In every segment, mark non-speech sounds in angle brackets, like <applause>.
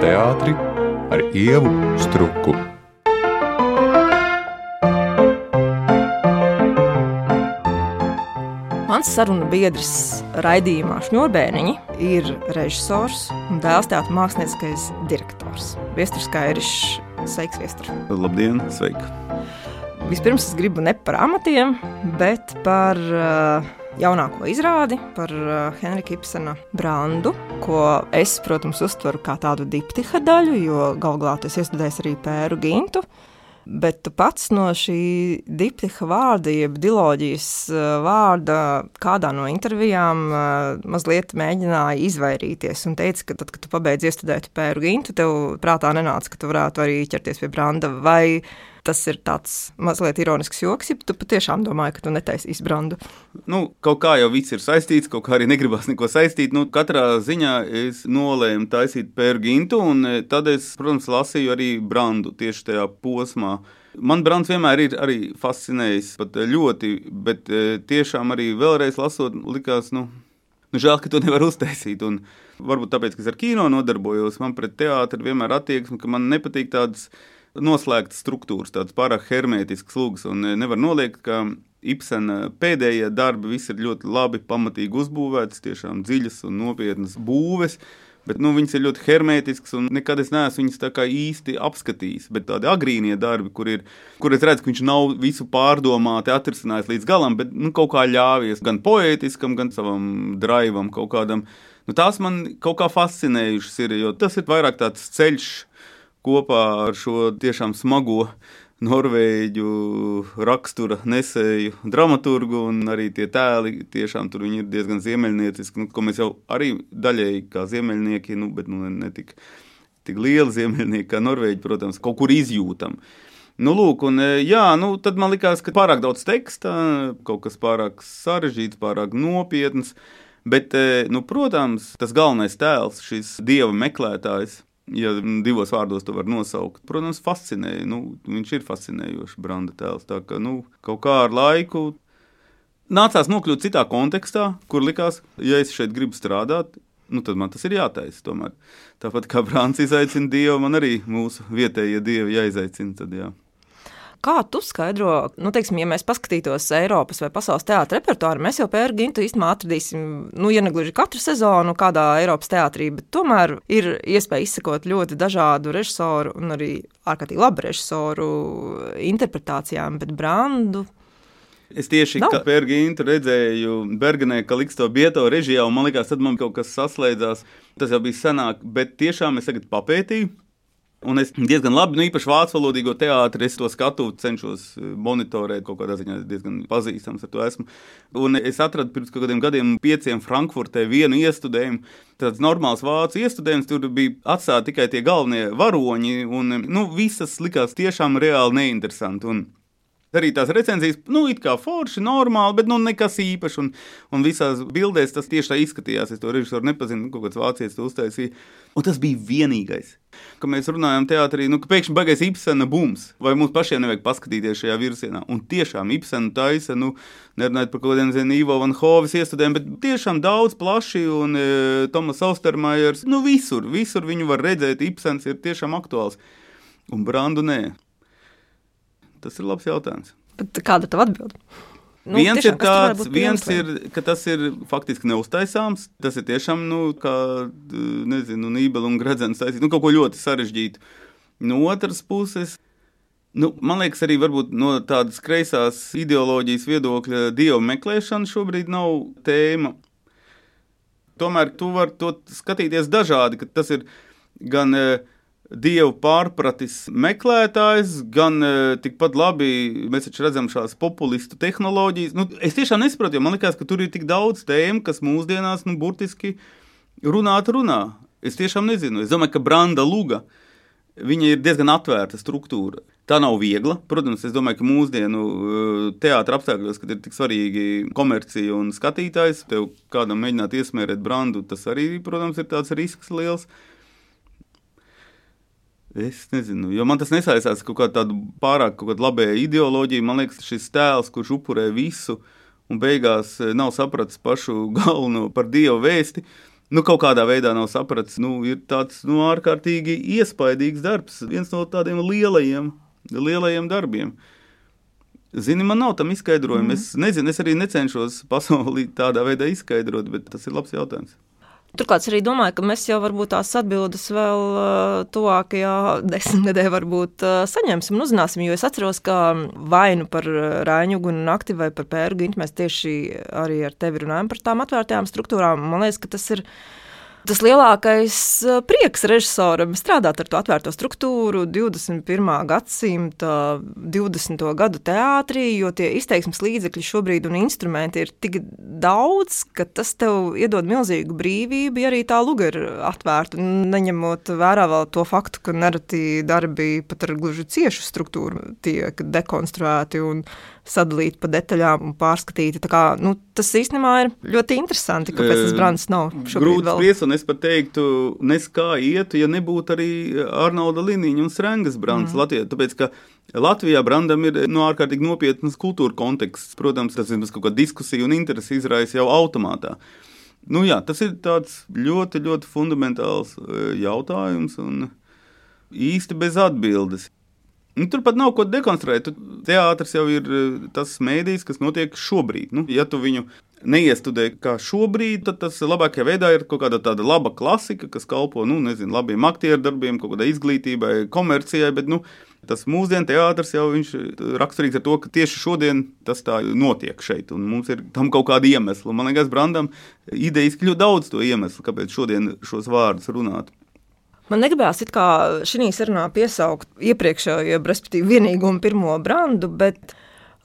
teātri ar ievu struku. Mans sarunu biedrs raidījumā Šņurbēniņi ir režisors un dēls teātris mākslinieckais direktors. Viesturs Kairišs, sveiks, Viestur! Labdien, sveiki! Vispirms es gribu ne par amatiem, bet par uh, jaunāko izrādi, par uh, Henrika Ibsena brandu, ko es, protams, uztveru kā tādu diptiha daļu, jo galu galā tas iestudējis arī Pēru Gintu. Bet tu pats no šī diplomatīva vārda, jeb diloģijas vārda, kādā no intervijām mazliet mēģināji izvairīties un teici, ka tad, kad tu pabeidz iestudēt pēru gintu, tev prātā nenāca, ka tu varētu arī ķerties pie branda. Vai tas ir tāds mazliet ironisks joks, ja tu patiešām domāji, ka tu netaisīsi brandu? Nu, kaut kā jau viss ir saistīts, kaut kā arī negribas neko saistīt. Nu, katrā ziņā es nolēmu taisīt pērģintu, un tad es, protams, lasīju arī brandu tieši tajā posmā. Man Brāns vienmēr ir arī fascinējis, pat ļoti, bet tiešām arī vēlreiz lasot, likās, nu, nu žēl, ka to nevar uztaisīt. Un varbūt tāpēc, ka es ar kino nodarbojos, man pret teātri vienmēr attieksme, ka man nepatīk tādas noslēgtas struktūras, tādas pārāk hermētiskas lūgas, un nevar noliegt, ka Ibsena pēdējie darbi visi ir ļoti labi, pamatīgi uzbūvētas, tiešām dziļas un nopietnas būves. Bet nu, viņas ir ļoti hermētiskas, un nekad es neesmu viņas īsti apskatījis. Bet tādi agrīnie darbi, kur, ir, kur es redzu, ka viņš nav visu pārdomāti atrisinājis līdz galam, bet nu, kaut kā ļāvies gan poētiskam, gan savam drivam, kaut kādam. Nu, tās man kaut kā fascinējušas ir, jo tas ir vairāk tāds ceļš kopā ar šo tiešām smago norvēģu rakstura nesēju dramaturgu, un arī tie tēli tiešām tur ir diezgan ziemeļnieciski, nu, ko mēs jau arī daļēji kā ziemeļnieki, nu, bet nu, ne tik, tik lieli ziemeļnieki kā norvēģi, protams, kaut kur izjūtam. Nu, lūk, un, jā, nu, tad man likās, ka pārāk daudz teksta, kaut kas pārāk sarežģīts, pārāk nopietns. Bet, nu, protams, tas galvenais tēls, šis dieva meklētājs, ja divos vārdos to var nosaukt. Protams, fascinēja. Nu, viņš ir fascinējošs branda tēls. Tā kā nu, kaut kā ar laiku nācās nokļūt citā kontekstā, kur likās, ja es šeit gribu strādāt. Nu, tad man tas ir jātaisa. Tomēr. Tāpat kā Brāns izaicina Dievu, man arī mūsu vietējie dievi jāizaicina. Tad, jā. Kā tu skaidro, nu, teiksim, ja mēs paskatītos Eiropas vai pasaules teātra repertuāru, mēs jau pēr gintu īstenībā atradīsim, nu, ja ne gluži katru sezonu kādā Eiropas teātrī, bet tomēr ir iespēja izsekot ļoti dažādu režisoru un arī ārkārtīgi labu režisoru interpretācijām, bet brandu. Es tieši kā Pērģīnu redzēju Bergenē, ka Liksto Bieto režijā, un man liekas, tad man kaut kas saslēdzās. Tas jau bija senāk, bet tiešām es tagad papētīju Un es diezgan labi, nu, īpaši vācu valodīgo teātri, es to skatu, cenšos eh, monitorēt, kaut kādā ziņā diezgan pazīstams ar to esmu. Un es atradu pirms kādiem gadiem, pieciem Frankfurtē, vienu iestudējumu. Tāds normāls vācu iestudējums, tur bija atstāti tikai tie galvenie varoņi, un nu, visas likās tiešām reāli neinteresanti. Un Arī tās recenzijas, nu, it kā forši, normāli, bet nu, nekas īpašs. Un, un visās bildēs tas tieši tā izskatījās. Es to režisoru nepazinu, nu, kaut kāds vācietis to uztaisīja. Un tas bija vienīgais. Kad mēs runājam teātrī, nu, ka pēkšņi beigās Ibsena bums, vai mums pašiem nevajag paskatīties šajā virzienā. Un tiešām Ibsena taisa, nu, nerunājot par kaut kādiem zinu, Ivo Van Hovis iestudēm, bet tiešām daudz plaši un e, Tomas Austermajers, nu, visur, visur viņu var redzēt, Ibsens ir tiešām aktuāls. Un Brandu nē. Tas ir labs jautājums. Bet kāda ir tava atbilde? Nu, viens tiešām, ir tāds, viens ir, ka tas ir faktiski neuztaisāms. Tas ir tiešām, nu, kā, nezinu, Nībela un Gradzens taisīt, nu, kaut ko ļoti sarežģītu. No otras puses, nu, man liekas, arī no tādas kreisās ideoloģijas viedokļa dievu meklēšana šobrīd nav tēma. Tomēr tu vari to skatīties dažādi, ka tas ir gan uh, dievu pārpratis meklētājs, gan uh, tikpat labi mēs redzam šādas populistu tehnoloģijas. Nu, es tiešām nesaprotu, jo man liekas, ka tur ir tik daudz tēmu, kas mūsdienās nu, burtiski runāt, runā. Es tiešām nezinu. Es domāju, ka Branda Luga ir diezgan atvērta struktūra. Tā nav viegla. Protams, es domāju, ka mūsdienu eh, teātris apstākļos, kad ir tik svarīgi komercija un skatītājs, tev kādam mēģināt iesmērēt brandu, tas arī, protams, ir tāds risks liels. Uh, Es nezinu, jo man tas nesaistās ar kaut kādu pārāk labēju ideoloģiju. Man liekas, šis tēls, kurš upurē visu un beigās eh, nav sapratis pašu <laughs> galveno par dievu vēsti, nu, kaut kādā veidā nav sapratis. Nu, ir tāds nu, ārkārtīgi iespaidīgs darbs, viens no tādiem lielajiem, lielajiem darbiem. Zini, man nav tam izskaidrojuma. Mm. Es nezinu, es arī necenšos <laughs> pasauli tādā veidā izskaidrot, bet tas ir labs jautājums. Turklāt es arī domāju, ka mēs jau varbūt tās atbildes vēl tuvākajā <laughs> desmitgadē varbūt saņemsim un uzzināsim. Jo es atceros, ka vainu par Rāņu un Nakti vai par Pēru Gintu mēs tieši arī ar tevi runājam par tām atvērtajām struktūrām. Man liekas, ka tas ir Tas lielākais eh, prieks režisoram strādāt ar to atvērto struktūru 21. gadsimta 20. gadu teātrī, jo tie izteiksmes līdzekļi šobrīd un instrumenti ir tik daudz, ka tas tev iedod milzīgu brīvību, ja arī tā luga ir atvērta, neņemot vērā vēl to faktu, ka nereti darbi pat ar gluži ciešu struktūru tiek dekonstruēti un sadalīti pa detaļām un pārskatīti. Kā, nu, tas īstenībā ir ļoti interesanti, kāpēc tas brands nav šobrīd Grūti. Spriest, un es pat teiktu, nes kā ietu, ja nebūtu arī Arnolda Liniņa un Srengas brands mm. Latvijā. Tāpēc, ka Latvijā brandam ir no nu, ārkārtīgi nopietnas kultūra konteksts. Protams, tas ir kaut kāda diskusija un interesi izraisa jau automātā. Nu, jā, tas ir ļoti, ļoti fundamentāls jautājums un īsti bez atbildes. Nu, tur pat nav ko dekonstruēt. Teātris jau ir eh, tas mēdījis, kas notiek šobrīd. Nu, ja tu viņu neiestudē kā šobrīd, tad tas labākajā veidā ir kaut kāda tāda laba klasika, kas kalpo nu, nezinu, labiem aktieru darbiem, kaut kādai izglītībai, komercijai. Bet, nu, Tas mūsdienu teātris jau ir raksturīgs ar to, ka tieši šodien tas tā notiek šeit, un mums ir tam kaut kāda iemesla. Man liekas, Brandam idejas kļūst daudz to iemeslu, kāpēc šodien šos vārdus runāt. Man negribās it kā šī sarunā piesaukt iepriekšējo, respektīvi, vienīgo un pirmo brandu, bet,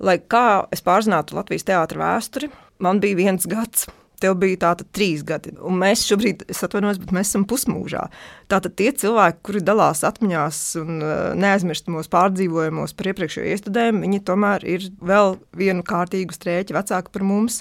lai kā es pārzinātu Latvijas teātra vēsturi, man bija viens gads. Tev bija tātad trīs gadi, un mēs šobrīd, es atvainojos, bet mēs esam pusmūžā. Tātad tie cilvēki, kuri dalās atmiņās un uh, neaizmirstamās pārdzīvojumos par iepriekšējo iestudējumu, viņi tomēr ir vēl vienu kārtīgu strēķi vecāki par mums,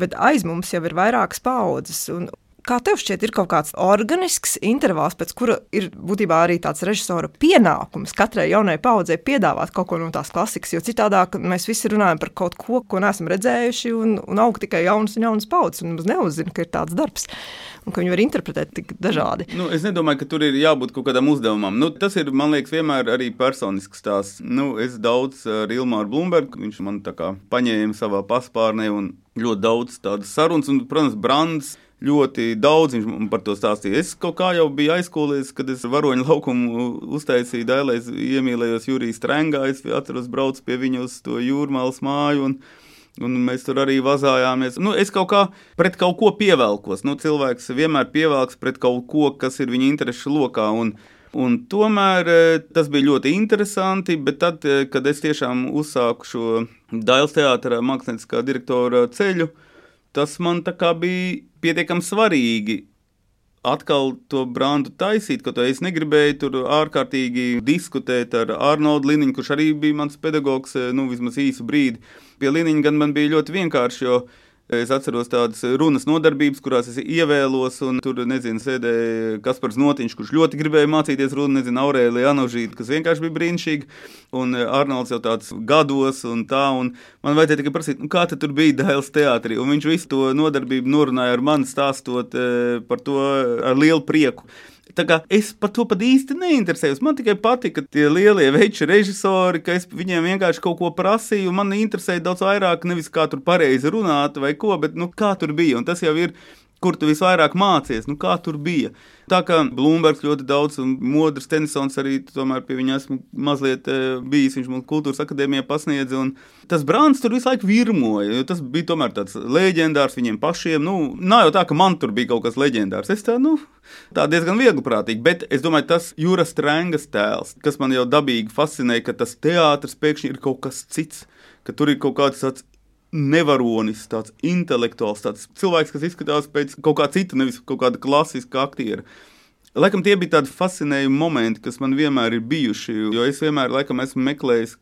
bet aiz mums jau ir vairākas paudzes. Un, Kā tev šķiet, ir kaut kāds organisks intervāls, pēc kura ir būtībā arī tāds režisora pienākums katrai jaunai paudzei piedāvāt kaut ko no tās klasikas, jo citādi mēs visi runājam par kaut ko, ko neesam redzējuši, un, un aug tikai jaunas un jaunas paudzes, un mums neuzzina, ka ir tāds darbs. Un ka viņi var interpretēt tik dažādi. Nu, es nedomāju, ka tur ir jābūt kaut kādam uzdevumam. Nu, tas ir, man liekas, vienmēr arī personisks stāsts. Nu, es daudz ar Ilmāru Blūmbergu, viņš man tā kā paņēma savā paspārnē un ļoti daudz tādas sarunas, un, protams, Brands ļoti daudz viņš par to stāstīja. Es kaut kā jau biju aizskolies, kad es varoņu laukumu uztaisīju dēlēs, iemīlējos Jurijas Strengā, es atceros braucu pie viņa uz to jūrmālas māju. Un, Un mēs tur arī vazājāmies. Nu, es kaut kā pret kaut ko pievelkos. Nu, cilvēks vienmēr pievelks pret kaut ko, kas ir viņa interesu lokā. Un, un tomēr eh, tas bija ļoti interesanti. Bet tad, eh, kad es tiešām uzsāku šo Dāļas teātra mākslinieciskā direktora ceļu, tas man bija pietiekami svarīgi atkal to brandu taisīt, ka es negribēju tur ārkārtīgi diskutēt ar Arnoldu Liniņu, kurš arī bija mans pedagogs, nu, vismaz īsu brīdi. Pie Liniņa gan man bija ļoti vienkārši, jo Es atceros tādas runas nodarbības, kurās es ievēlos, un tur, nezinu, sēdēja Kaspars Notiņš, kurš ļoti gribēja mācīties runu, nezinu, Aurēlija Anožīta, kas vienkārši bija brīnišķīgi, un Arnolds jau tāds gados un tā, un man vajadzēja tikai prasīt, nu, kā tur bija Dēls teātrī, un viņš visu to nodarbību norunāja ar mani stāstot eh, par to ar lielu prieku. Es par to pat īsti neinteresējos. Man tikai patika tie lielie veči režisori, ka es viņiem vienkārši kaut ko prasīju. Man interesēja daudz vairāk, nevis kā tur pareizi runāt vai ko, bet nu, kā tur bija. Un tas jau ir kur tu visvairāk mācies, nu kā tur bija. Tā kā Blūmbergs ļoti daudz, un Modrs Tenisons arī tomēr pie viņa esmu mazliet eh, bijis, viņš mums kultūras akadēmijā pasniedza, un tas Brāns tur visu laiku virmoja, jo tas bija tomēr tāds leģendārs viņiem pašiem, nu, nav jau tā, ka man tur bija kaut kas leģendārs, es tā, nu, tā diezgan viegli prātīgi, bet es domāju, tas Jūras Trengas tēls, kas man jau dabīgi fascinē, ka tas teātris pēkšņi ir kaut kas cits, ka tur ir kaut kāds tāds nevaronis, tāds intelektuāls, tāds cilvēks, kas izskatās pēc kaut kā cita, nevis kaut kāda klasiska aktiera. Laikam tie bija tādi fascinējumi momenti, kas man vienmēr ir bijuši, jo es vienmēr laikam esmu meklējis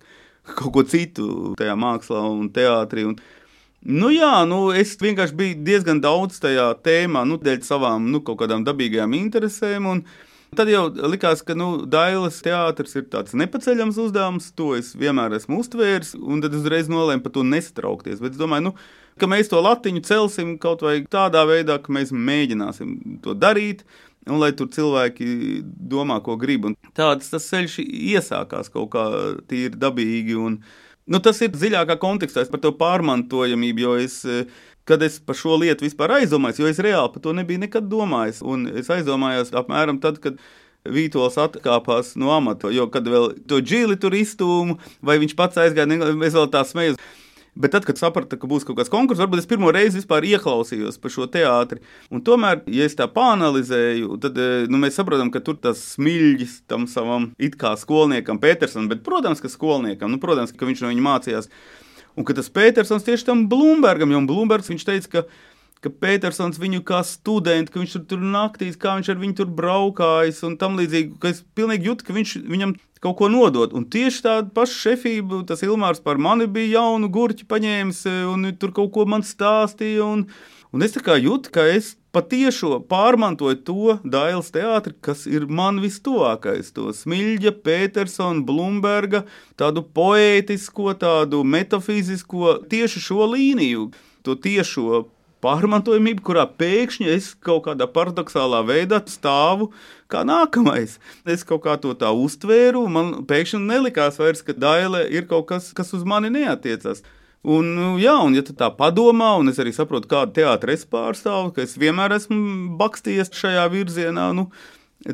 kaut ko citu tajā mākslā un teātrī. Un, Nu jā, nu es vienkārši biju diezgan daudz tajā tēmā, nu, dēļ savām nu, kaut kādām dabīgajām interesēm. Un, uh, Tad jau likās, ka nu, Dailas teātris ir tāds nepaceļams uzdevums, to es vienmēr esmu uztvērs, un tad uzreiz nolēmu par to nesatraukties. Bet es domāju, nu, ka mēs to latiņu celsim kaut vai tādā veidā, ka mēs mēģināsim to darīt. Un lai tur cilvēki domā, ko grib. Un tāds tas ceļš iesākās kaut kā tīri dabīgi. Un, nu, tas ir dziļākā kontekstā par to pārmantojamību, jo es kad es par šo lietu vispār aizdomājos, jo es reāli par to nebiju nekad domājis. Un es aizdomājos apmēram tad, kad Vītols atkāpās no amata, jo kad vēl to džili tur iztūmu, vai viņš pats aizgāja, es vēl tā smējos. Bet tad, kad sapratu, ka būs kaut kāds konkurss, varbūt es pirmo reizi vispār ieklausījos par šo teātri. Un tomēr, ja es tā pāanalizēju, tad nu, mēs saprotam, ka tur tas smiļģis tam savam it kā skolniekam, Petersonam, bet, protams, ka skolniekam, nu, protams, ka viņš no viņa mācījās. Un ka tas Petersons tieši tam Blūmbergam, jo Blūmbergs viņš teica, ka, ka Petersons viņu kā students, ka viņš tur, tur naktīs, kā viņš ar viņu tur braukājis un tam līdzīgi, ka es pilnīgi jūtu, ka viņš viņam kaut ko nodot. Un tieši tāda paša šefība, tas Ilmārs par mani bija jaunu gurķi paņēmis un tur kaut ko man stāstīja. Un, un es tā kā jūtu, ka es patiešo pārmantoju to Dailas teātri, kas ir man vistuvākais. To Smilģa, Petersona, Blūmberga, tādu poētisko, tādu metafizisko, tieši šo līniju, to tiešo pārmantojamību, kurā pēkšņi es kaut kādā paradoxālā veidā stāvu kā nākamais. Es kaut kā to tā uztvēru, man pēkšņi nelikās vairs, ka Daila ir kaut kas, kas uz mani neatiecas. Un, jā, un, ja tu tā padomā, un es arī saprotu, kādu teātru es pārstāvu, ka es vienmēr esmu bakstījies šajā virzienā, nu,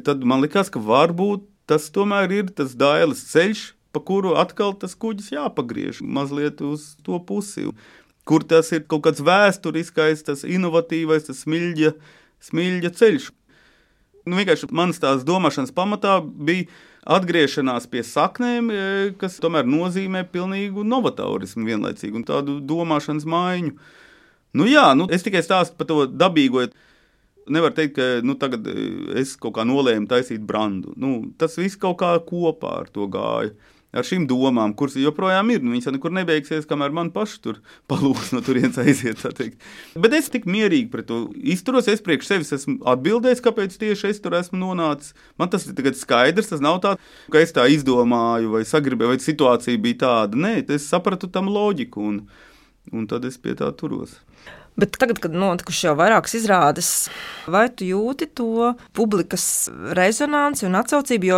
tad man likās, ka varbūt tas tomēr ir tas dailes ceļš, pa kuru atkal tas kuģis jāpagriež mazliet uz to pusi. Kur tas ir kaut kāds vēsturiskais, tas inovatīvais, tas smilģa, smilģa ceļš. Nu, vienkārši manas tās domāšanas pamatā bija atgriešanās pie saknēm, e, kas tomēr nozīmē pilnīgu novatorismu vienlaicīgi un tādu domāšanas maiņu. Nu, jā, nu, es tikai stāstu par to dabīgo. Nevar teikt, ka nu, tagad e, es kaut kā nolēmu taisīt brandu. Nu, tas viss kaut kā kopā ar to gāja ar šīm domām, kuras joprojām ir. Nu, viņas jau nekur nebeigsies, kamēr man paši tur palūks no turienes aiziet. Bet es tik mierīgi pret to izturos. Es priekš sevis esmu atbildējis, kāpēc tieši es tur esmu nonācis. Man tas ir skaidrs. Tas nav tā, ka es tā izdomāju vai sagribēju, vai situācija bija tāda. Nē, es sapratu tam loģiku, un, un tad es pie tā turos. Bet tagad, kad notikuši jau vairākas izrādes, vai tu jūti to publikas rezonanci un atsaucību?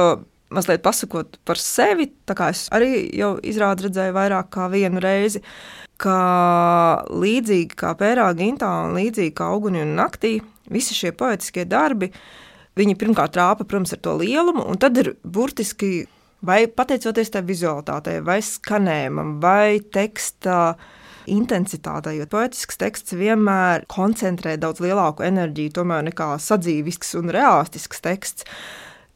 Mazliet pasakot par sevi, tā kā es arī jau izrādu redzēju vairāk kā vienu reizi, ka līdzīgi kā Pērā Gintā un līdzīgi kā Auguni un Naktī, visi šie poetiskie darbi, viņi pirmkārt rāpa, protams, ar to lielumu, un tad ir burtiski vai pateicoties tai vizualitātei, vai skanējumam, vai teksta intensitātei, jo poetisks teksts vienmēr koncentrē daudz lielāku enerģiju tomēr nekā sadzīvisks un realistisks teksts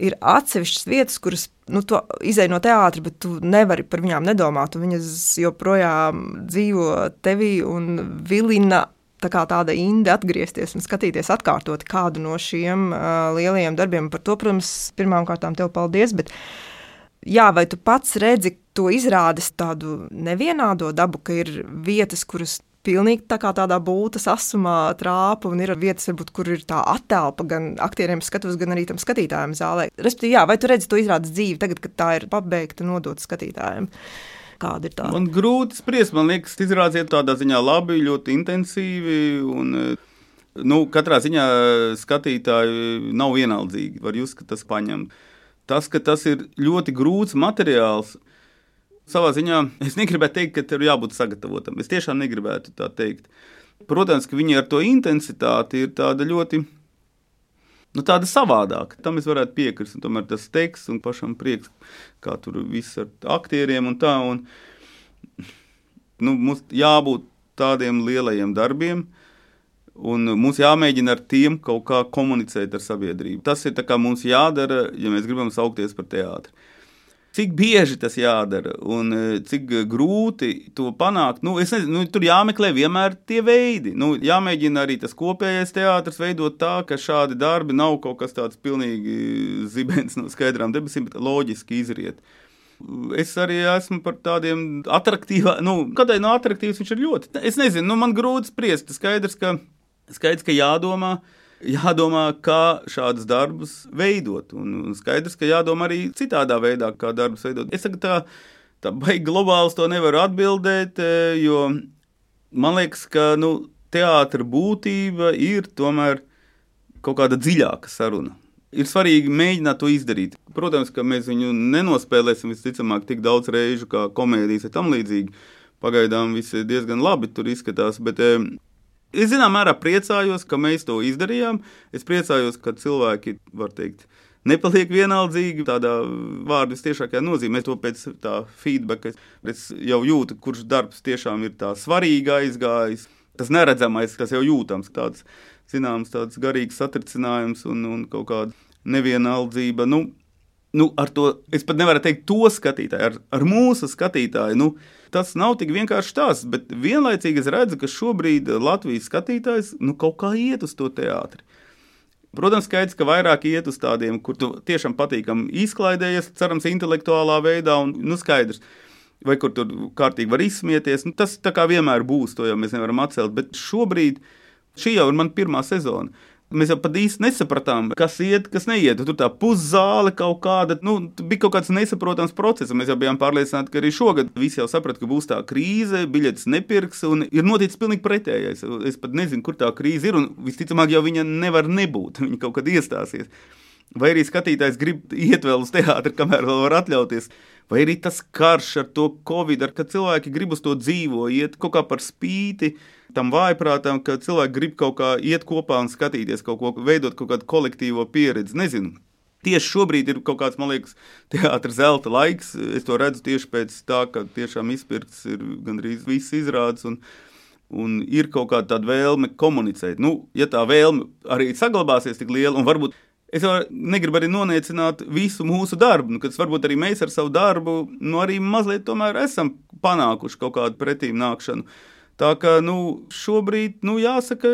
ir atsevišķas vietas, kuras nu, izēj no teātra, bet tu nevari par viņām nedomāt. Viņas joprojām dzīvo tevī un vilina. Tā kā tāda inde atgriezties un skatīties atkārtot kādu no šiem uh, lielajiem darbiem. Par to, protams, pirmām kārtām tev paldies. Bet, jā, vai tu pats redzi to izrādes tādu nevienādo dabu, ka ir vietas, kuras pilnīgi tā kā tādā būtas asumā trāpa, un ir vietas, varbūt, kur ir tā attēlpa gan aktieriem skatos, gan arī tam skatītājiem zālē. Respektīvi, jā, vai tu redzi to izrādes dzīvi tagad, kad tā ir pabeigta nodota skatītājiem? Kāda ir tā? Man grūti spriest, man liekas, izrādziet tādā ziņā labi, ļoti intensīvi. Un, nu, katrā ziņā skatītāji nav vienaldzīgi. Var jūs, ka tas paņem. Tas, ka tas ir ļoti grūts materiāls, savā ziņā <laughs> es negribētu teikt, ka tur jābūt sagatavotam. Es tiešām negribētu tā teikt. Protams, ka viņi ar to intensitāti ir tāda ļoti. Nu, tāda savādāka. Tam es varētu piekrist. Tomēr tas teksts un pašam prieks, kā tur viss ar aktieriem un tā. Un, nu, mums jābūt tādiem lielajiem darbiem, un mums jāmēģina ar tiem kaut kā komunicēt ar sabiedrību. Tas ir mums jādara, ja mēs gribam saukties par teātri. Cik bieži tas jādara un e, cik grūti to panākt? Nu, nezinu, nu, tur jāmeklē vienmēr tie veidi. Nu, jāmēģina arī tas kopējais teātris veidot tā, ka šādi darbi nav kaut kas tāds pilnīgi zibens no skaidrām debesīm, bet loģiski izriet. Es arī esmu par tādiem attraktīviem, nu, kādai no attraktīvas viņš ir ļoti. Es nezinu, nu, man grūti spriest. Skaidrs, ka, skaidrs, ka jādomā jādomā, kā šādus darbus veidot. Un skaidrs, ka jādomā arī citādā veidā, kā darbus veidot. Es saku, tā, tā baigi globāli to nevaru atbildēt, e, jo man liekas, ka nu, teātris būtība ir tomēr kaut kāda dziļāka saruna. Ir svarīgi mēģināt to izdarīt. Protams, ka mēs viņu nenospēlēsim visticamāk tik daudz reižu kā komēdijas vai tam līdzīgi. Pagaidām viss ir diezgan labi tur izskatās, bet eh, es zināmā mērā priecājos, ka mēs to izdarījām. Es priecājos, ka cilvēki, var teikt, nepaliek vienaldzīgi. Tādā vārdu tiešākajā nozīmē, to pēc tā feedback es jau jūtu, kurš darbs tiešām ir tā svarīgi aizgājis. Tas neredzamais, kas jau jūtams, tāds zināms, tāds garīgs satricinājums un, un kaut kāda nevienaldzība. Nu, nu, ar to es pat nevaru teikt, to skatītāju, ar, ar mūsu skatītāju. Nu, tas nav tik vienkārši tas, bet vienlaicīgi es redzu, ka šobrīd Latvijas skatītājs nu, kaut kā iet uz to teātri. Protams, skaidrs, ka vairāk iet uz tādiem, kur tu tiešām patīkami izklaidējies, cerams, intelektuālā veidā, un nu, skaidrs, vai kur tur kārtīgi var izsmieties. Nu, tas tā kā vienmēr būs, to jau mēs nevaram atcelt. Bet šobrīd šī jau ir mana pirmā sezona. Mēs jau pat īsti nesapratām, kas iet, kas neiet. Tur tā puszāle kaut kāda, nu, bija kaut kāds nesaprotams process. Mēs jau bijām pārliecināti, ka arī šogad visi jau saprata, ka būs tā krīze, biļetes nepirks, un ir noticis pilnīgi pretējais. Es pat nezinu, kur tā krīze ir, un visticamāk jau viņa nevar nebūt. <laughs> Viņa kaut kad iestāsies. Vai arī skatītājs grib iet vēl uz teātri, kamēr vēl var atļauties. Vai arī tas karš ar to covid, ar ka cilvēki grib uz to dzīvo, iet kaut kā par spīti tam vājprātam, ka cilvēki grib kaut kā iet kopā un skatīties kaut ko, veidot kaut kādu kolektīvo pieredzi. Nezinu. Tieši šobrīd ir kaut kāds, man liekas, teātris zelta laiks. Es to redzu tieši pēc tā, ka tiešām izpirkts ir gandrīz viss izrādes. Un, un ir kaut kāda vēlme komunicēt. Nu, ja tā vēlme arī saglabāsies tik liela, un varbūt es jau negribu arī noniecināt visu mūsu darbu, nu, kad varbūt arī mēs ar savu darbu, nu, arī mazliet esam panākuši kaut kādu pretīm nākšanu. Tā kā nu, šobrīd, nu, jāsaka,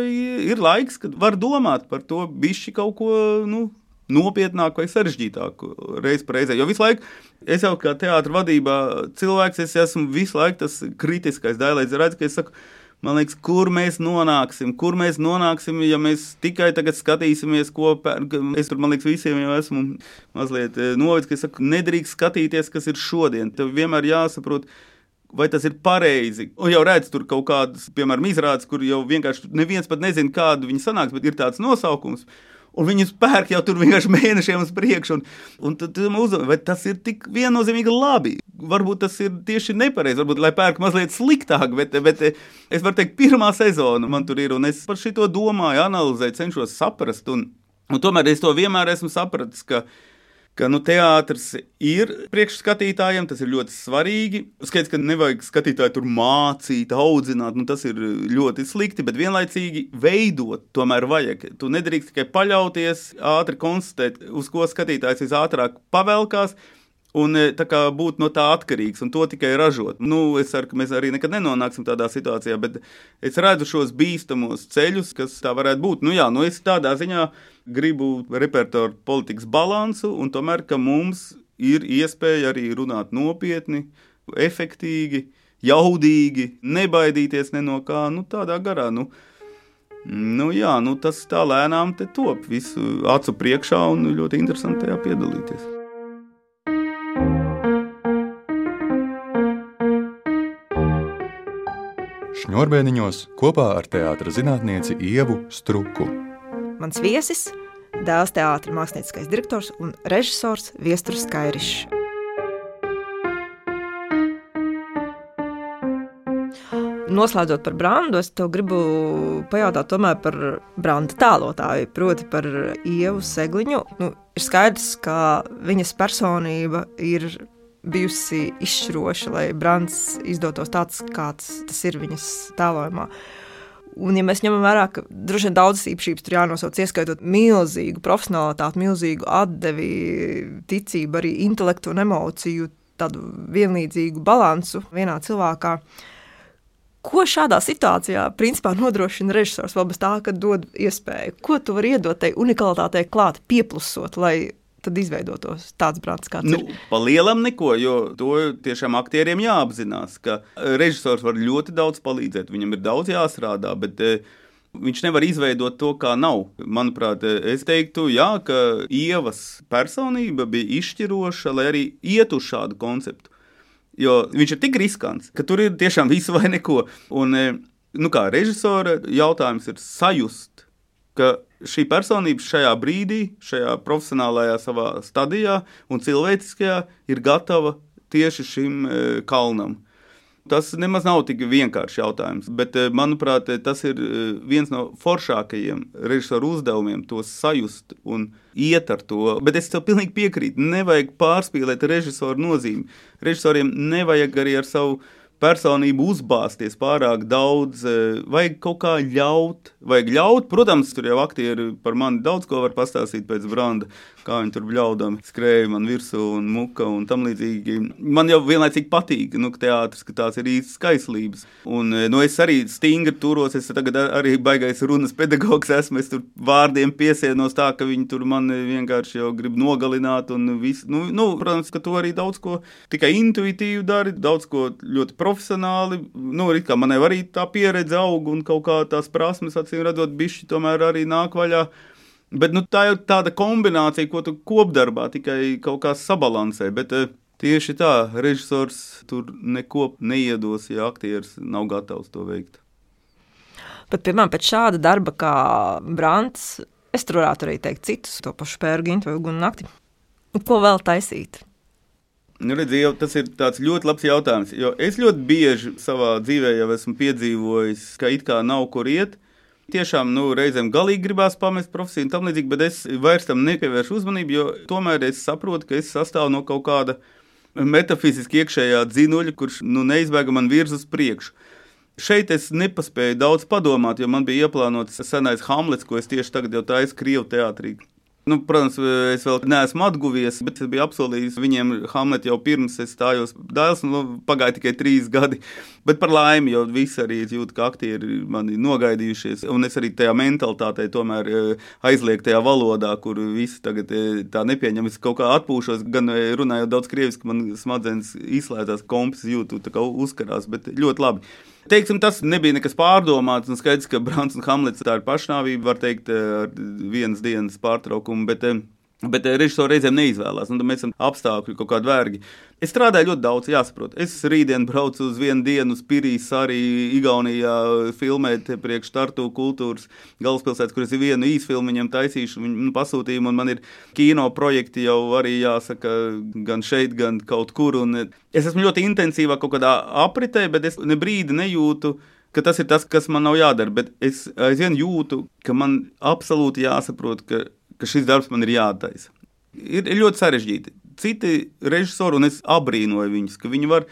ir laiks, kad var domāt par to bišķi kaut ko. Nu, nopietnāku vai sarežģītāku reizi reizē. Jo visu laiku es jau kā teātris vadībā cilvēks, es esmu visu laiku tas kritiskais daļai. Es redzu, ka es saku, man liekas, kur mēs nonāksim, kur mēs nonāksim, ja mēs tikai tagad skatīsimies kopā. Es tur, man liekas, visiem jau esmu mazliet eh, novicis, ka es saku, nedrīkst skatīties, kas ir šodien. Tev vienmēr jāsaprot, vai tas ir pareizi. Un jau redz, tur kaut kādas, piemēram, izrādes, kur jau vienkārši neviens pat nezina, kāda viņa sanāks, bet ir tāds nosaukums. Un viņus pērk jau tur vienkārši mēnešiem uz priekšu. Un, un tad uzdevumi, vai tas ir tik viennozīmīgi labi? Varbūt tas ir tieši nepareizi. Varbūt, lai pērk mazliet sliktāk, bet, bet es varu teikt, pirmā sezona man tur ir. Un es par šo domāju, analizēju, cenšos saprast. Un, un tomēr es to vienmēr esmu sapratis, ka nu, teātris ir priekšskatītājiem, tas ir ļoti svarīgi. Skaidrs, ka nevajag skatītāju tur mācīt, audzināt, nu, tas ir ļoti slikti, bet vienlaicīgi veidot tomēr vajag. Tu nedrīkst tikai paļauties, ātri konstatēt, uz ko skatītājs visātrāk pavelkās. Un e, būt no tā atkarīgs un to tikai ražot. Nu, es ceru, ka mēs arī nekad nenonāksim tādā situācijā, bet es redzu šos bīstamos ceļus, kas tā varētu būt. Nu, jā, nu, es tādā ziņā gribu repertuāru politikas balansu, un tomēr mums ir iespēja arī runāt nopietni, efektīvi, jaudīgi, nebaidīties ne no kā, nu, tādā garā. Nu, Nu, jā, nu tas tā lēnām te top visu acu priekšā un ļoti interesanti tajā piedalīties. Šņurbēniņos kopā ar teātras zinātnieci Ievu Struku. Mans viesis, dēls teātris, mākslinieckais direktors un režisors Viesturs Kairišs. Noslēdzot par brandu, es tev gribu pajautāt par branda tēlotāju, proti, par ievu segliņu. Nu, ir skaidrs, ka viņas personība ir bijusi izšķiroša, lai brands izdotos tāds, kāds tas ir viņas tēlojumā. Un, ja mēs ņemam vērā, ka droši vien daudzas īpašības tur jānosauc, ieskaitot milzīgu profesionālitāti, milzīgu atdevi, ticību, arī intelektu un emociju, tādu vienlīdzīgu balansu vienā cilvēkā. Ko šādā situācijā principā nodrošina režisors, vēl bez tā, ka dod iespēju? Ko tu vari iedot tai unikalitātei klāt, pieplusot, lai tad izveidotos tāds brālis, kāds nu, ir. Pa lielam neko, jo to tiešām aktieriem jāapzinās, ka režisors var ļoti daudz palīdzēt, viņam ir daudz jāstrādā, bet eh, viņš nevar izveidot to, kā nav. Manuprāt, eh, es teiktu, jā, ka Ievas personība bija izšķiroša, lai arī iet uz šādu konceptu. Jo viņš ir tik riskants, ka tur ir tiešām viss vai neko. Un, Nu, kā režisora jautājums ir sajust, ka šī personība šajā brīdī, šajā profesionālajā savā stadijā un cilvēciskajā ir gatava tieši šim e, kalnam. Tas nemaz nav tik vienkāršs jautājums, bet, eh, manuprāt, tas ir viens no foršākajiem režisoru uzdevumiem, to sajust un iet ar to. Bet es tev pilnīgi piekrītu, nevajag pārspīlēt režisoru nozīmi. Režisoriem nevajag arī ar savu personību uzbāzties pārāk daudz, eh, vajag kaut kā ļaut. Vajag ļaut, protams, tur jau aktieri par mani daudz ko var pastāstīt pēc branda, kā viņi tur bļaudami skrēja man virsū un muka un tam līdzīgi. Man jau vienlaicīgi patīk, nu, teātris, ka tās ir īstas skaistlības. Un, eh, nu, es arī stingri turos, es tagad arī baigais runas pedagogs esmu, es tur vārdiem piesienos tā, ka viņi tur man vienkārši jau grib nogalināt un visu. Nu, nu, protams, ka tu arī daudz ko tikai intuitīvi dari, daudz ko ļoti profesionāli. Nu, kā man arī tā pieredze aug un kaut kā tās prasmes, acīm redzot, bišķi tomēr arī nāk vaļā. Bet nu, tā ir tāda kombinācija, ko tu kopdarbā tikai kaut kā sabalansē. Bet, uh, Tieši tā, režisors tur neko neiedos, ja aktieris nav gatavs to veikt. Bet, piemēram, pēc šāda darba kā Brants, es tur varētu arī teikt citus, to pašu pērģintu vai gunu nakti. Ko vēl taisīt? Nu, redzi, jau, tas ir ļoti labs jautājums. Es ļoti bieži savā dzīvē jau esmu piedzīvojis, ka it kā nav kur iet. Tiešām nu, reizēm galīgi gribās pamest profesiju un tam līdzīgi, bet es vairs tam nepievēršu uzmanību, jo tomēr es saprotu, ka es sastāvu no kaut kāda metafiziski iekšējā dzinuļa, kurš nu, neizbēga man virz uz priekšu. Šeit es nepaspēju daudz padomāt, jo man bija ieplānots senais Hamlets, ko es tieši tagad jau taisu Krievu teātrī. Nu, protams, es vēl neesmu atguvies, bet es biju apsolījis viņiem Hamletu jau pirms es stājos dēls. Nu, pagāja tikai trīs gadi. Bet par laimi, jo visi arī jūt, ka aktieri mani nogaidījušies. Un es arī tajā mentalitātē tomēr eh, aizlieku tajā valodā, kur visi tagad eh, tā nepieņem. Es kaut kā atpūšos, gan eh, runājot daudz krieviski, man smadzenes izslēdzās, kompis jūtu, tā kā uzkarās, bet ļoti labi. Teiksim, tas nebija nekas pārdomāts. Skaidrs, ka Brāns un Hamlets tā ir pašnāvība, var teikt, ar vienas dienas pārtraukumu. Bet, eh, Bet eh, režisori reizēm neizvēlās, un mēs esam apstākļi kaut kādi vergi. Es strādāju ļoti daudz, jāsaprot. Es rītdien braucu uz vienu dienu uz Pirīs, arī Igaunijā, filmēt priekš Tartu kultūras galvaspilsētas, kur es vienu īsfilmu viņam taisīšu, viņu pasūtījumu, un man ir kino projekti jau arī jāsaka gan šeit, gan kaut kur. Un es esmu ļoti intensīvā kaut kādā apritē, bet es ne brīdi nejūtu ka tas ir tas, kas man nav jādara. Bet es aizvien jūtu, ka man absolūti jāsaprot, ka ka šis darbs man ir jātaisa. Ir, ļoti sarežģīti. Citi režisori, un es abrīnoju viņus, ka viņi var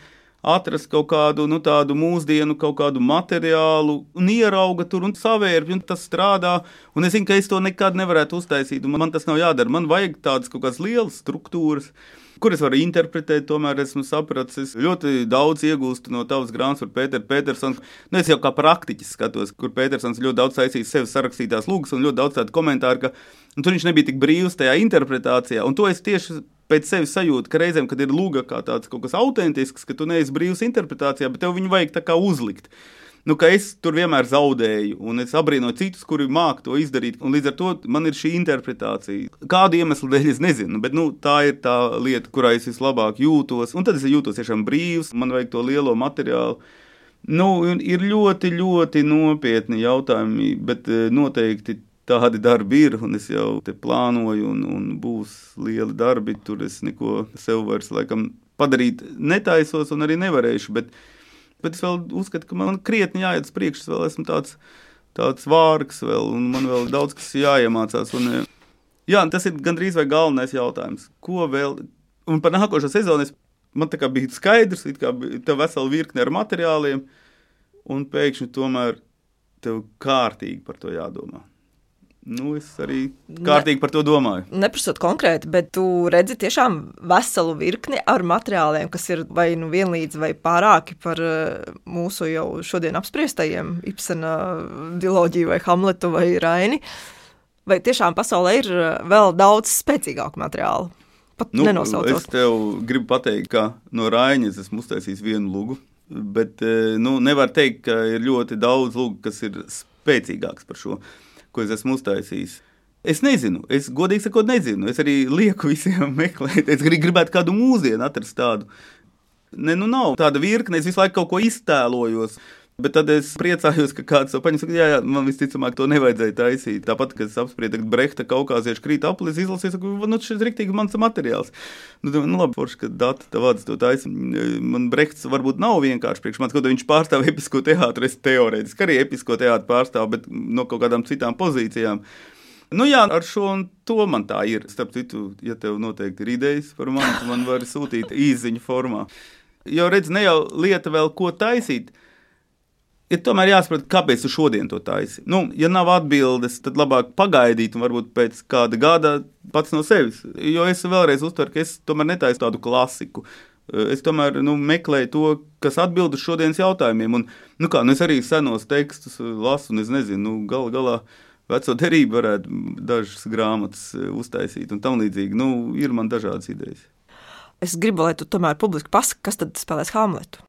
atrast kaut kādu nu, tādu mūsdienu, kaut kādu materiālu, un ierauga tur un savērpj, un tas strādā. Un es zinu, ka es to nekad nevarētu uztaisīt, un man tas nav jādara. Man vajag tādas kaut kādas lielas struktūras kuras var interpretēt. Tomēr esmu sapratis, es ļoti daudz iegūstu no tavas grāmatas par Pēteru Petersonu. Nu, es jau kā praktiķis skatos, kur Petersons ļoti daudz saistīs sev sarakstītās lūgas un ļoti daudz tādu komentāru, ka nu, tur viņš nebija tik brīvs tajā interpretācijā. Un to es tieši pēc sevis sajūtu, ka reizēm, kad ir lūga kā tāds kaut kas autentisks, ka tu neesi brīvs interpretācijā, bet tev viņu vajag tā kā uzlikt nu, ka es tur vienmēr zaudēju, un es abrīnoju citus, kuri māca to izdarīt. Līdz ar to man ir šī interpretācija. Kādu iemeslu dēļ es nezinu, bet nu, tā ir tā lieta, kurā es vislabāk jūtos. Un tad es jūtos tiešām brīvs, man vajag to lielo materiālu. Nu, ir ļoti, ļoti nopietni jautājumi, bet eh, noteikti tādi darbi ir, es jau te plānoju, un, un būs lieli darbi. Tur es neko sev vairs laikam padarīt netaisos, un arī nevarēšu. Bet, bet es vēl uzskatu, ka man krietni jāiet uz priekšu. Es vēl esmu tāds, tāds vārgs, vēl, un man vēl daudz kas jāiemācās. Un, eh, jā, tas ir gandrīz vai galvenais jautājums. Ko vēl? Un par nākošo sezonu es, man bija skaidrs, ka tev vesela virkne ar materiāliem, un pēkšņi tomēr tev kārtīgi par to jādomā. Nu, es arī kārtīgi ne, par to domāju. Neprasot konkrēti, bet tu redzi tiešām veselu virkni ar materiāliem, kas ir vai nu vienlīdz vai pārāki par eh, mūsu jau šodien apspriestajiem Ibsena diloģiju vai Hamletu vai Raini. Vai tiešām pasaulē ir eh, vēl daudz spēcīgāku materiālu? Pat nu, nenosaucot. Es tev gribu pateikt, ka no Raiņas esmu uztaisījis vienu lugu, bet eh, nu, nevar teikt, ka ir ļoti daudz lugu, kas ir spēcīgāks par šo ko es esmu uztaisījis. Es nezinu, es godīgi sakot, nezinu. Es arī lieku visiem <laughs> meklēt. Es gribētu kādu mūsdienu atrast tādu. Ne, nu nav tāda virkne, es visu laiku kaut ko iztēlojos. Bet tad es priecājos, ka kāds to paņem. Jā, jā, man visticamāk, to nevajadzēja taisīt. Tāpat, kad es apspriedu, ka Brehta kaukāziešu krīt aplis, izlasīju, ka nu, šis ir rīktīgi mans materiāls. Nu, nu labi, forši, ka dati tā vārds to taisa. Man Brehts varbūt nav vienkārši priekš manis, kaut viņš pārstāv <laughs> episko teātru, es teorētiski arī episko teātru pārstāvu, bet no kaut kādām citām pozīcijām. Nu, jā, ar šo un to man tā ir. Starp citu, ja tev noteikti ir idejas par mani, man var sūtīt <laughs> īsiņu formā. Jo redz, ne jau lieta vēl ko taisīt ir tomēr jāsaprot, kāpēc tu šodien to taisi. Nu, ja nav atbildes, tad labāk pagaidīt, un varbūt pēc kāda gada pats no sevis. Jo es vēlreiz uztveru, ka es tomēr netaisu tādu klasiku. Es tomēr nu, meklēju to, kas atbild uz šodienas jautājumiem. Un, nu kā, nu es arī senos tekstus lasu, un es nezinu, nu, gal galā veco derību varētu dažas grāmatas uztaisīt un tam līdzīgi. Nu, ir man dažādas idejas. Es gribu, lai tu tomēr publiski pasaki, kas tad spēlēs Hamletu.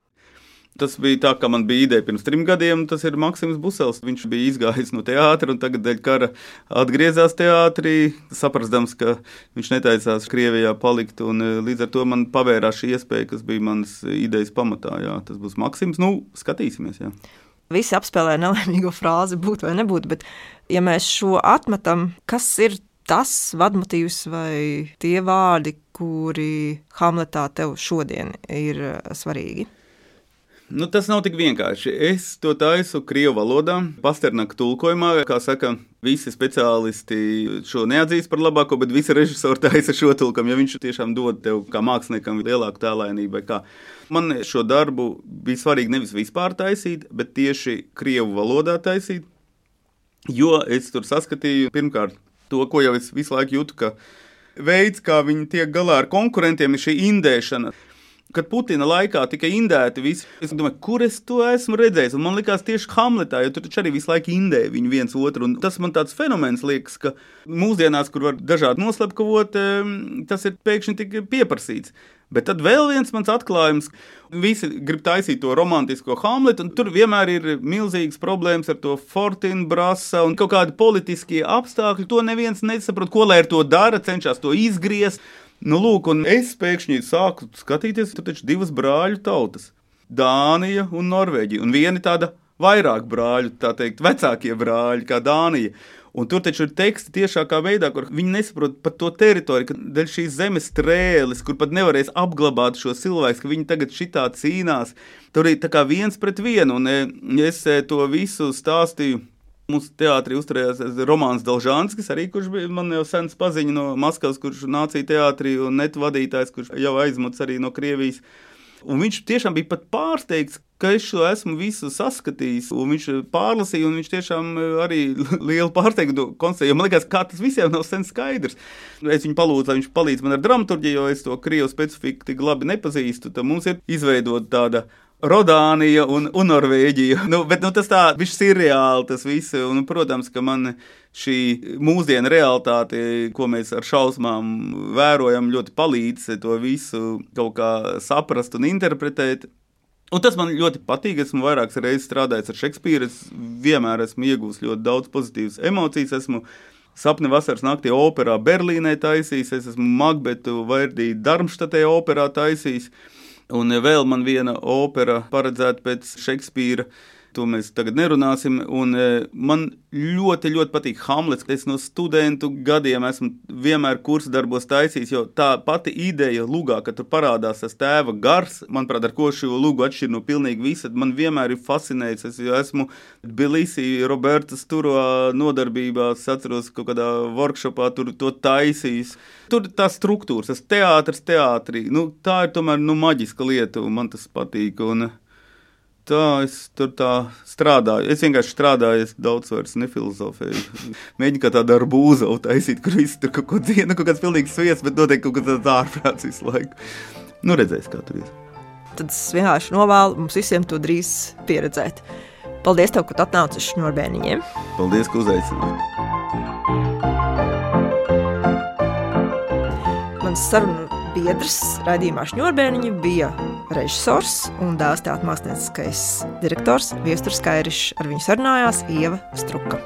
Tas bija tā, ka man bija ideja pirms trim gadiem. Tas ir Maksims Busels. Viņš bija izgājis no teātra un tagad dēļ kara atgriezās teātrī, saprastams, ka viņš netaisās Krievijā palikt. Un, e, līdz ar to man pavērās šī iespēja, kas bija manas idejas pamatā. Jā, tas būs Maksims. Nu, skatīsimies. Jā. Visi apspēlē nelaimīgo frāzi, būt vai nebūt. Bet, ja mēs šo atmetam, kas ir tas vadmotīvs vai tie vārdi, kuri Hamletā tev šodien ir e, svarīgi? Nu, tas nav tik vienkārši. Es to taisu krievu valodā, pasternaka tulkojumā. Kā saka, visi speciālisti šo neatzīst par labāko, bet visi režisori taisa šo tulkumu, jo viņš tiešām dod tev kā māksliniekam lielāku tēlēnību. Man šo darbu bija svarīgi nevis vispār taisīt, bet tieši krievu valodā taisīt. Jo es tur saskatīju pirmkārt to, ko jau es visu laiku jūtu, veids, kā viņi tiek galā ar konkurentiem, ir šī indēšana kad Putina laikā tika indēti visi, es domāju, kur es to esmu redzējis. Un man liekas, tieši Hamletā, jo tur taču arī visu laiku indēja viņu viens otru. Un tas man tāds fenomens liekas, ka mūsdienās, kur var dažādi noslepkavot, tas ir pēkšņi tik pieprasīts. Bet tad vēl viens mans atklājums. Visi grib taisīt to romantisko Hamletu, un tur vienmēr ir milzīgas problēmas ar to Fortinu, Brasa un kaut kādi politiskie apstākļi. To neviens nesaprot, ko lai ar to dara, cenšas to izgriezt. Nu, lūk, un es pēkšņi sāku skatīties, tur taču divas brāļu tautas - Dānija un Norvēģija. Un viena tāda vairāk brāļu, tā teikt, vecākie brāļi, kā Dānija. Un tur taču ir teksti tiešākā veidā, kur viņi nesaprot par to teritoriju, ka dēļ šīs zemes strēles, kur pat nevarēs apglabāt šo cilvēku, ka viņi tagad šitā cīnās. Tur ir tā kā viens pret vienu, un e, es e, to visu stāstīju Mūsu teātrī uzturējās Romanis Dalžānskis, arī kurš bija man jau sens paziņa no Maskavas, kurš nācija teātrī un netu vadītājs, kurš jau aizmuts arī no Krievijas. Un viņš tiešām bija pārsteigts, ka es šo esmu visu saskatījis. Viņš pārlasīja, un viņš tiešām arī <laughs> lielu pārsteigumu konstatēja. Man liekas, kā tas visiem nav sen skaidrs. Es viņu palūdzu, lai viņš palīdz man ar dramaturgiju, jo es to krievu specifiku tik labi nepazīstu. Tad mums ir izveidota tāda Rodānija un, un Norvēģija. Nu, bet nu, tas tā viss ir reāli, tas viss. Un, protams, ka man šī mūsdienu realitāte, ko mēs ar šausmām vērojam, ļoti palīdz to visu kaut kā saprast un interpretēt. Un tas man ļoti patīk. Esmu vairākas reizes strādājis ar Šekspīru. Es vienmēr esmu iegūmis ļoti daudz pozitīvas emocijas. Esmu Sapni vasaras naktī operā Berlīnē taisījis, es esmu Magbetu vai arī Darmštatē operā taisījis. Un vēl man viena opera paredzēta pēc Šekspīra to mēs tagad nerunāsim. Un, e, man ļoti, ļoti patīk Hamlets. Es no studentu gadiem esmu vienmēr kursu darbos taisījis, jo tā pati ideja lugā, ka tur parādās tas tēva gars, manuprāt, ar ko šo lugu atšķir no pilnīgi visa, man vienmēr ir fascinējis. Es esmu Bilisī, Robertas Turo nodarbībā, es atceros kaut kādā workshopā tur to taisījis. Tur tā struktūra, tas teātris, teātrī, nu, tā ir tomēr nu, maģiska lieta, un man tas patīk. Un, Tā es tur tā strādāju. Es vienkārši strādāju, es daudz vairs nefilozofēju. Mēģinu kā tādu ar būzu taisīt, kur viss tur kaut ko dziena, nu, kaut kāds pilnīgs sviests, bet noteikti kaut kas tāds ārprāts visu laiku. Nu, redzēs, kā tur ir. Tad es vienkārši novēlu mums visiem to drīz pieredzēt. Paldies, tev, ka atnāci uz šņurbēniņiem. Paldies, ka uzaicināji. Mans sarunu biedrs raidījumā Šņurbēniņa bija režisors un dēls teātris mākslinieckais direktors Viesturs Kairišs. Ar viņu sarunājās Ieva Struka.